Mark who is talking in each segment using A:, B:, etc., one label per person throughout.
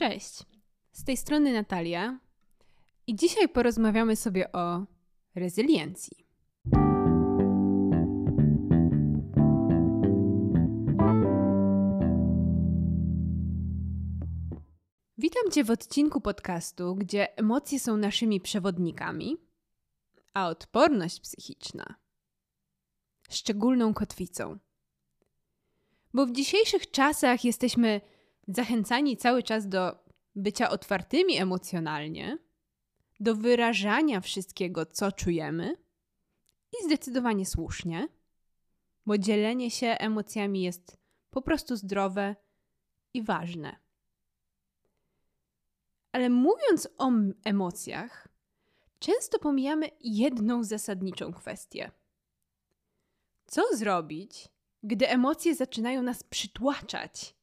A: Cześć. Z tej strony Natalia i dzisiaj porozmawiamy sobie o rezyliencji. Witam Cię w odcinku podcastu, gdzie emocje są naszymi przewodnikami, a odporność psychiczna szczególną kotwicą. Bo w dzisiejszych czasach jesteśmy zachęcani cały czas do bycia otwartymi emocjonalnie, do wyrażania wszystkiego, co czujemy i zdecydowanie słusznie, bo dzielenie się emocjami jest po prostu zdrowe i ważne. Ale mówiąc o emocjach, często pomijamy jedną zasadniczą kwestię. Co zrobić, gdy emocje zaczynają nas przytłaczać?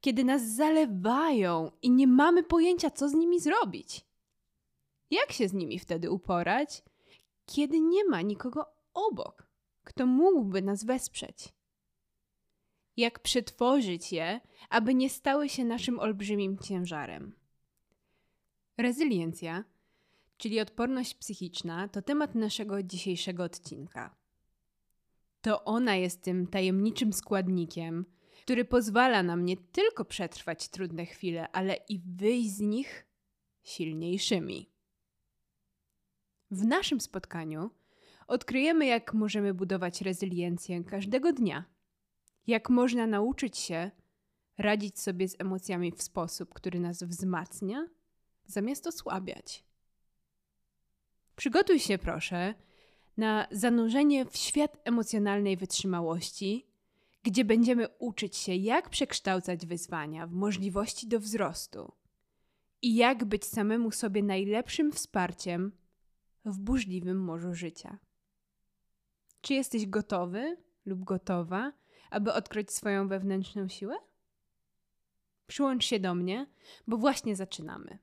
A: Kiedy nas zalewają i nie mamy pojęcia, co z nimi zrobić? Jak się z nimi wtedy uporać, kiedy nie ma nikogo obok, kto mógłby nas wesprzeć? Jak przetworzyć je, aby nie stały się naszym olbrzymim ciężarem? Rezyliencja, czyli odporność psychiczna, to temat naszego dzisiejszego odcinka. To ona jest tym tajemniczym składnikiem, który pozwala nam nie tylko przetrwać trudne chwile, ale i wyjść z nich silniejszymi. W naszym spotkaniu odkryjemy, jak możemy budować rezyliencję każdego dnia, jak można nauczyć się radzić sobie z emocjami w sposób, który nas wzmacnia, zamiast osłabiać. Przygotuj się, proszę, na zanurzenie w świat emocjonalnej wytrzymałości, gdzie będziemy uczyć się, jak przekształcać wyzwania w możliwości do wzrostu i jak być samemu sobie najlepszym wsparciem w burzliwym morzu życia. Czy jesteś gotowy lub gotowa, aby odkryć swoją wewnętrzną siłę? Przyłącz się do mnie, bo właśnie zaczynamy.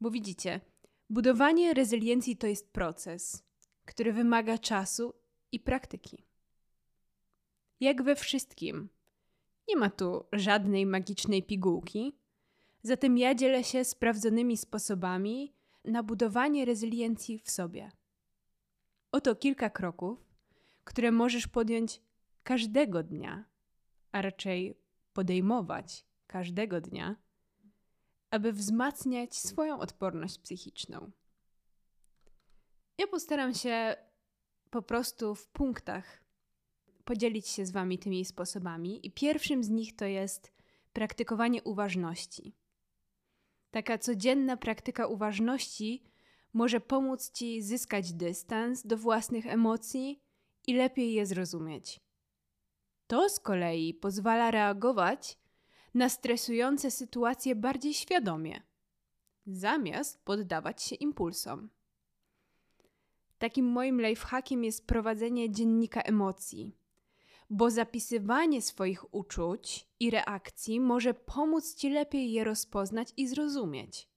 A: Bo widzicie, Budowanie rezyliencji to jest proces, który wymaga czasu i praktyki. Jak we wszystkim, nie ma tu żadnej magicznej pigułki, zatem ja dzielę się sprawdzonymi sposobami na budowanie rezyliencji w sobie. Oto kilka kroków, które możesz podjąć każdego dnia, a raczej podejmować każdego dnia aby wzmacniać swoją odporność psychiczną. Ja postaram się po prostu w punktach podzielić się z Wami tymi sposobami, i pierwszym z nich to jest praktykowanie uważności. Taka codzienna praktyka uważności może pomóc Ci zyskać dystans do własnych emocji i lepiej je zrozumieć. To z kolei pozwala reagować na stresujące sytuacje bardziej świadomie, zamiast poddawać się impulsom. Takim moim lifehackiem jest prowadzenie dziennika emocji, bo zapisywanie swoich uczuć i reakcji może pomóc ci lepiej je rozpoznać i zrozumieć.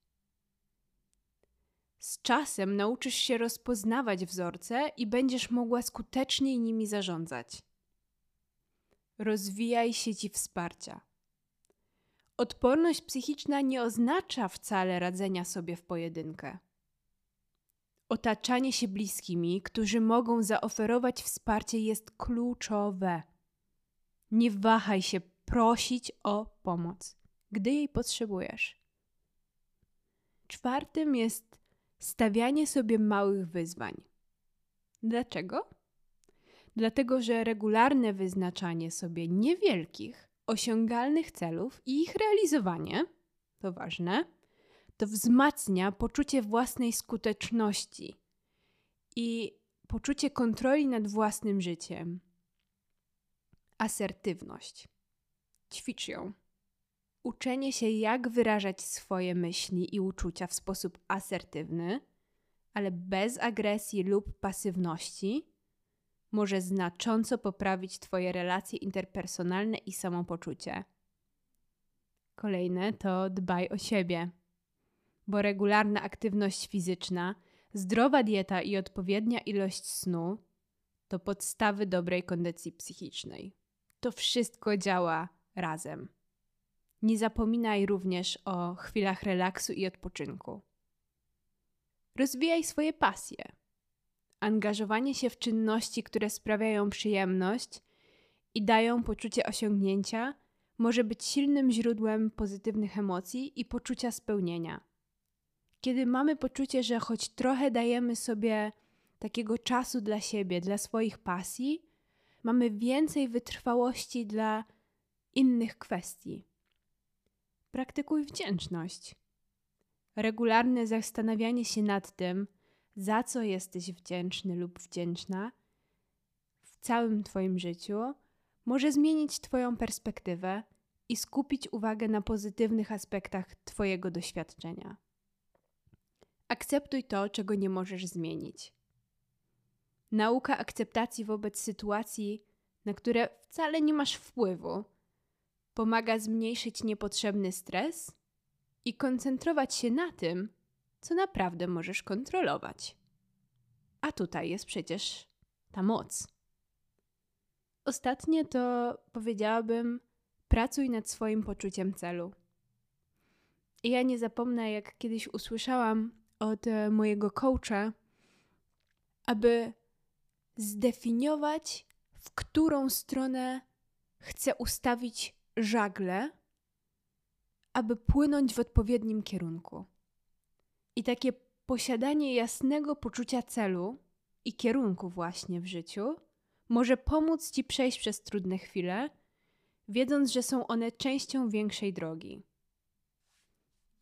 A: Z czasem nauczysz się rozpoznawać wzorce i będziesz mogła skuteczniej nimi zarządzać. Rozwijaj sieci wsparcia. Odporność psychiczna nie oznacza wcale radzenia sobie w pojedynkę. Otaczanie się bliskimi, którzy mogą zaoferować wsparcie, jest kluczowe. Nie wahaj się prosić o pomoc, gdy jej potrzebujesz. Czwartym jest stawianie sobie małych wyzwań. Dlaczego? Dlatego, że regularne wyznaczanie sobie niewielkich, osiągalnych celów i ich realizowanie, to ważne, to wzmacnia poczucie własnej skuteczności i poczucie kontroli nad własnym życiem. Asertywność. Ćwicz ją. Uczenie się, jak wyrażać swoje myśli i uczucia w sposób asertywny, ale bez agresji lub pasywności może znacząco poprawić Twoje relacje interpersonalne i samopoczucie. Kolejne to dbaj o siebie, bo regularna aktywność fizyczna, zdrowa dieta i odpowiednia ilość snu to podstawy dobrej kondycji psychicznej. To wszystko działa razem. Nie zapominaj również o chwilach relaksu i odpoczynku. Rozwijaj swoje pasje. Angażowanie się w czynności, które sprawiają przyjemność i dają poczucie osiągnięcia, może być silnym źródłem pozytywnych emocji i poczucia spełnienia. Kiedy mamy poczucie, że choć trochę dajemy sobie takiego czasu dla siebie, dla swoich pasji, mamy więcej wytrwałości dla innych kwestii. Praktykuj wdzięczność. Regularne zastanawianie się nad tym, za co jesteś wdzięczny lub wdzięczna w całym Twoim życiu, może zmienić Twoją perspektywę i skupić uwagę na pozytywnych aspektach Twojego doświadczenia. Akceptuj to, czego nie możesz zmienić. Nauka akceptacji wobec sytuacji, na które wcale nie masz wpływu, pomaga zmniejszyć niepotrzebny stres i koncentrować się na tym, co naprawdę możesz kontrolować. A tutaj jest przecież ta moc. Ostatnie to powiedziałabym: pracuj nad swoim poczuciem celu. I ja nie zapomnę, jak kiedyś usłyszałam od e, mojego coacha, aby zdefiniować, w którą stronę chcę ustawić żagle, aby płynąć w odpowiednim kierunku. I takie posiadanie jasnego poczucia celu i kierunku właśnie w życiu może pomóc ci przejść przez trudne chwile, wiedząc, że są one częścią większej drogi.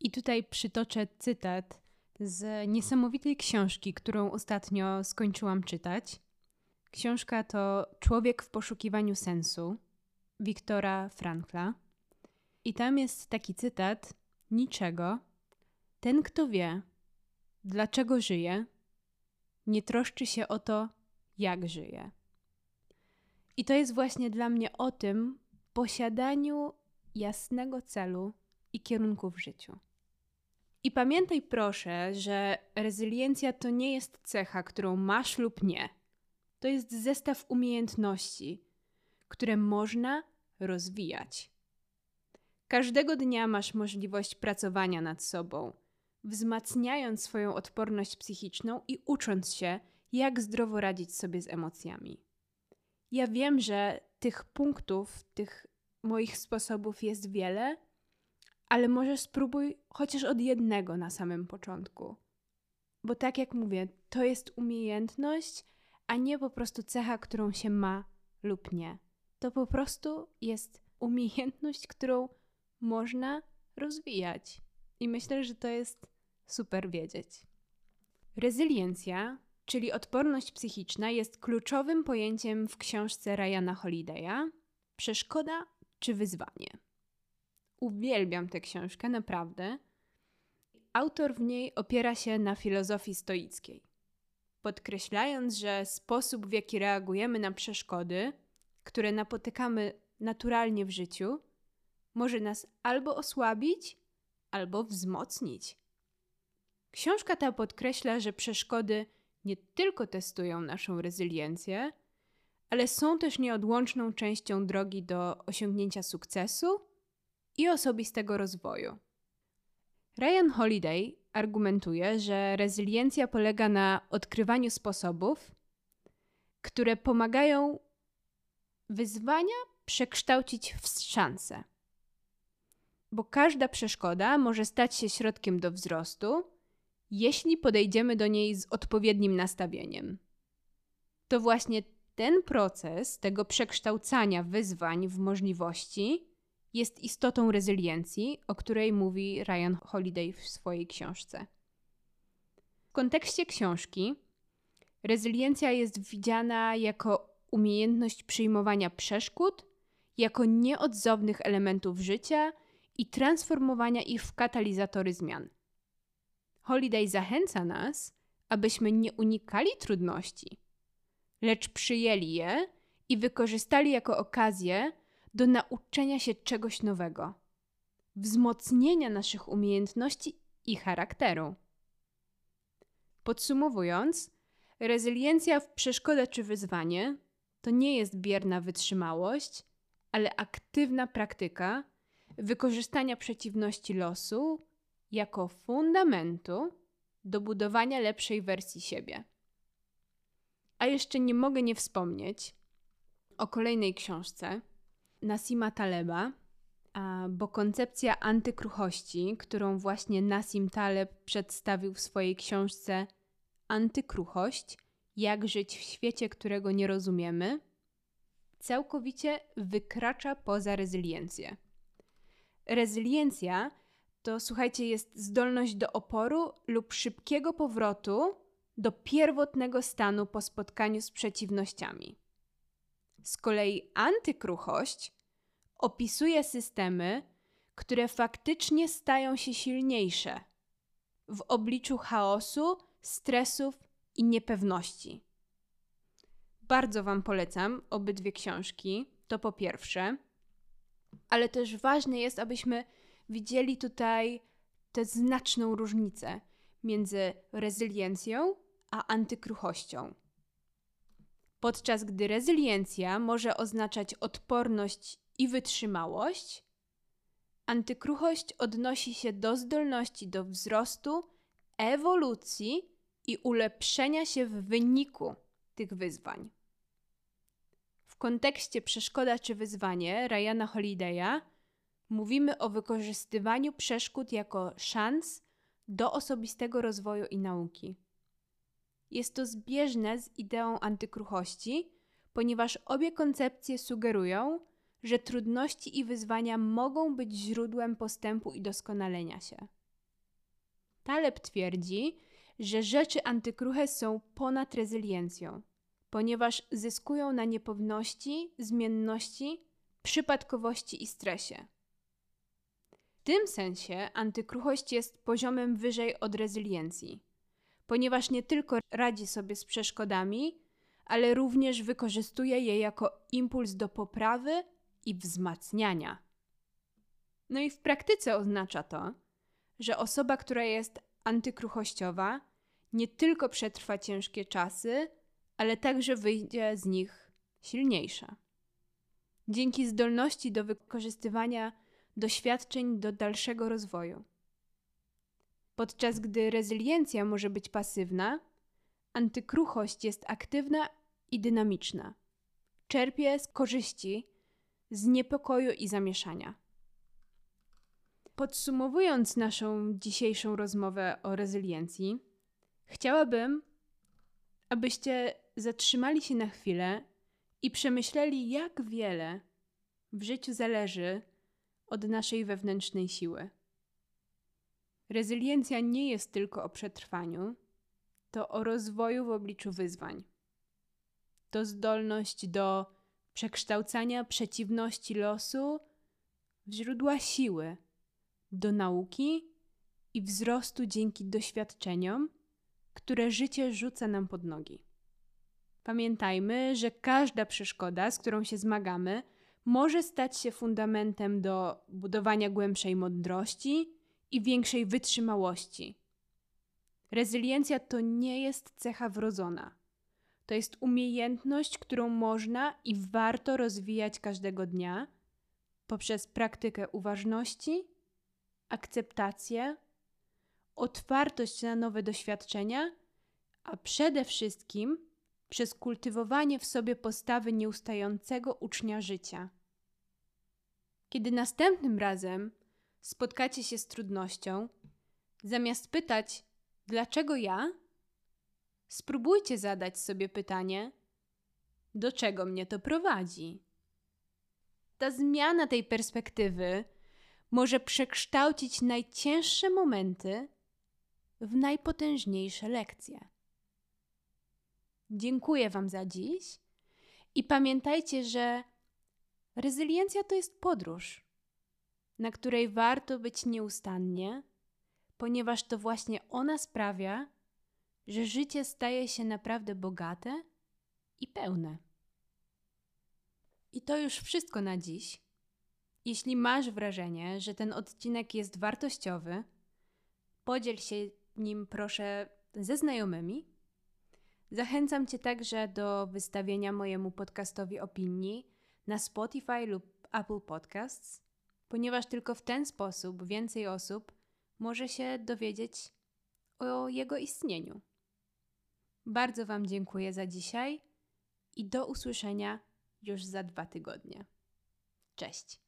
A: I tutaj przytoczę cytat z niesamowitej książki, którą ostatnio skończyłam czytać. Książka to Człowiek w poszukiwaniu sensu Wiktora Frankla. I tam jest taki cytat: Niczego. Ten, kto wie, dlaczego żyje, nie troszczy się o to, jak żyje. I to jest właśnie dla mnie o tym posiadaniu jasnego celu i kierunku w życiu. I pamiętaj proszę, że rezyliencja to nie jest cecha, którą masz lub nie. To jest zestaw umiejętności, które można rozwijać. Każdego dnia masz możliwość pracowania nad sobą, wzmacniając swoją odporność psychiczną i ucząc się, jak zdrowo radzić sobie z emocjami. Ja wiem, że tych punktów, tych moich sposobów jest wiele, ale może spróbuj chociaż od jednego na samym początku. Bo tak jak mówię, to jest umiejętność, a nie po prostu cecha, którą się ma lub nie. To po prostu jest umiejętność, którą można rozwijać. I myślę, że to jest super wiedzieć. Rezyliencja, czyli odporność psychiczna, jest kluczowym pojęciem w książce Ryana Holiday'a Przeszkoda czy wyzwanie. Uwielbiam tę książkę, naprawdę. Autor w niej opiera się na filozofii stoickiej, podkreślając, że sposób, w jaki reagujemy na przeszkody, które napotykamy naturalnie w życiu, może nas albo osłabić, albo wzmocnić. Książka ta podkreśla, że przeszkody nie tylko testują naszą rezyliencję, ale są też nieodłączną częścią drogi do osiągnięcia sukcesu i osobistego rozwoju. Ryan Holiday argumentuje, że rezyliencja polega na odkrywaniu sposobów, które pomagają wyzwania przekształcić w szansę. Bo każda przeszkoda może stać się środkiem do wzrostu, jeśli podejdziemy do niej z odpowiednim nastawieniem. To właśnie ten proces tego przekształcania wyzwań w możliwości jest istotą rezyliencji, o której mówi Ryan Holiday w swojej książce. W kontekście książki rezyliencja jest widziana jako umiejętność przyjmowania przeszkód, jako nieodzownych elementów życia i transformowania ich w katalizatory zmian. Holiday zachęca nas, abyśmy nie unikali trudności, lecz przyjęli je i wykorzystali jako okazję do nauczenia się czegoś nowego, wzmocnienia naszych umiejętności i charakteru. Podsumowując, rezyliencja w przeszkodę czy wyzwanie to nie jest bierna wytrzymałość, ale aktywna praktyka, wykorzystania przeciwności losu jako fundamentu do budowania lepszej wersji siebie. A jeszcze nie mogę nie wspomnieć o kolejnej książce Nasima Taleba, bo koncepcja antykruchości, którą właśnie Nasim Taleb przedstawił w swojej książce Antykruchość jak żyć w świecie, którego nie rozumiemy, całkowicie wykracza poza rezyliencję. Rezyliencja to, słuchajcie, jest zdolność do oporu lub szybkiego powrotu do pierwotnego stanu po spotkaniu z przeciwnościami. Z kolei antykruchość opisuje systemy, które faktycznie stają się silniejsze w obliczu chaosu, stresów i niepewności. Bardzo Wam polecam obydwie książki, to po pierwsze, ale też ważne jest, abyśmy widzieli tutaj tę znaczną różnicę między rezyliencją a antykruchością. Podczas gdy rezyliencja może oznaczać odporność i wytrzymałość, antykruchość odnosi się do zdolności do wzrostu, ewolucji i ulepszenia się w wyniku tych wyzwań. W kontekście przeszkoda czy wyzwanie Ryana Holiday'a mówimy o wykorzystywaniu przeszkód jako szans do osobistego rozwoju i nauki. Jest to zbieżne z ideą antykruchości, ponieważ obie koncepcje sugerują, że trudności i wyzwania mogą być źródłem postępu i doskonalenia się. Taleb twierdzi, że rzeczy antykruche są ponad rezyliencją, ponieważ zyskują na niepewności, zmienności, przypadkowości i stresie. W tym sensie antykruchość jest poziomem wyżej od rezyliencji, ponieważ nie tylko radzi sobie z przeszkodami, ale również wykorzystuje je jako impuls do poprawy i wzmacniania. No i w praktyce oznacza to, że osoba, która jest antykruchościowa, nie tylko przetrwa ciężkie czasy, ale także wyjdzie z nich silniejsza. Dzięki zdolności do wykorzystywania doświadczeń do dalszego rozwoju. Podczas gdy rezyliencja może być pasywna, antykruchość jest aktywna i dynamiczna. Czerpie z korzyści, z niepokoju i zamieszania. Podsumowując naszą dzisiejszą rozmowę o rezyliencji, chciałabym, abyście zatrzymali się na chwilę i przemyśleli, jak wiele w życiu zależy od naszej wewnętrznej siły. Rezyliencja nie jest tylko o przetrwaniu, to o rozwoju w obliczu wyzwań. To zdolność do przekształcania przeciwności losu w źródła siły do nauki i wzrostu dzięki doświadczeniom, które życie rzuca nam pod nogi. Pamiętajmy, że każda przeszkoda, z którą się zmagamy, może stać się fundamentem do budowania głębszej mądrości i większej wytrzymałości. Rezyliencja to nie jest cecha wrodzona. To jest umiejętność, którą można i warto rozwijać każdego dnia poprzez praktykę uważności akceptację, otwartość na nowe doświadczenia, a przede wszystkim przez kultywowanie w sobie postawy nieustającego ucznia życia. Kiedy następnym razem spotkacie się z trudnością, zamiast pytać, dlaczego ja, spróbujcie zadać sobie pytanie, do czego mnie to prowadzi. Ta zmiana tej perspektywy może przekształcić najcięższe momenty w najpotężniejsze lekcje. Dziękuję Wam za dziś i pamiętajcie, że rezyliencja to jest podróż, na której warto być nieustannie, ponieważ to właśnie ona sprawia, że życie staje się naprawdę bogate i pełne. I to już wszystko na dziś. Jeśli masz wrażenie, że ten odcinek jest wartościowy, podziel się nim proszę ze znajomymi. Zachęcam Cię także do wystawienia mojemu podcastowi opinii na Spotify lub Apple Podcasts. Ponieważ tylko w ten sposób więcej osób może się dowiedzieć o jego istnieniu. Bardzo Wam dziękuję za dzisiaj i do usłyszenia już za dwa tygodnie. Cześć.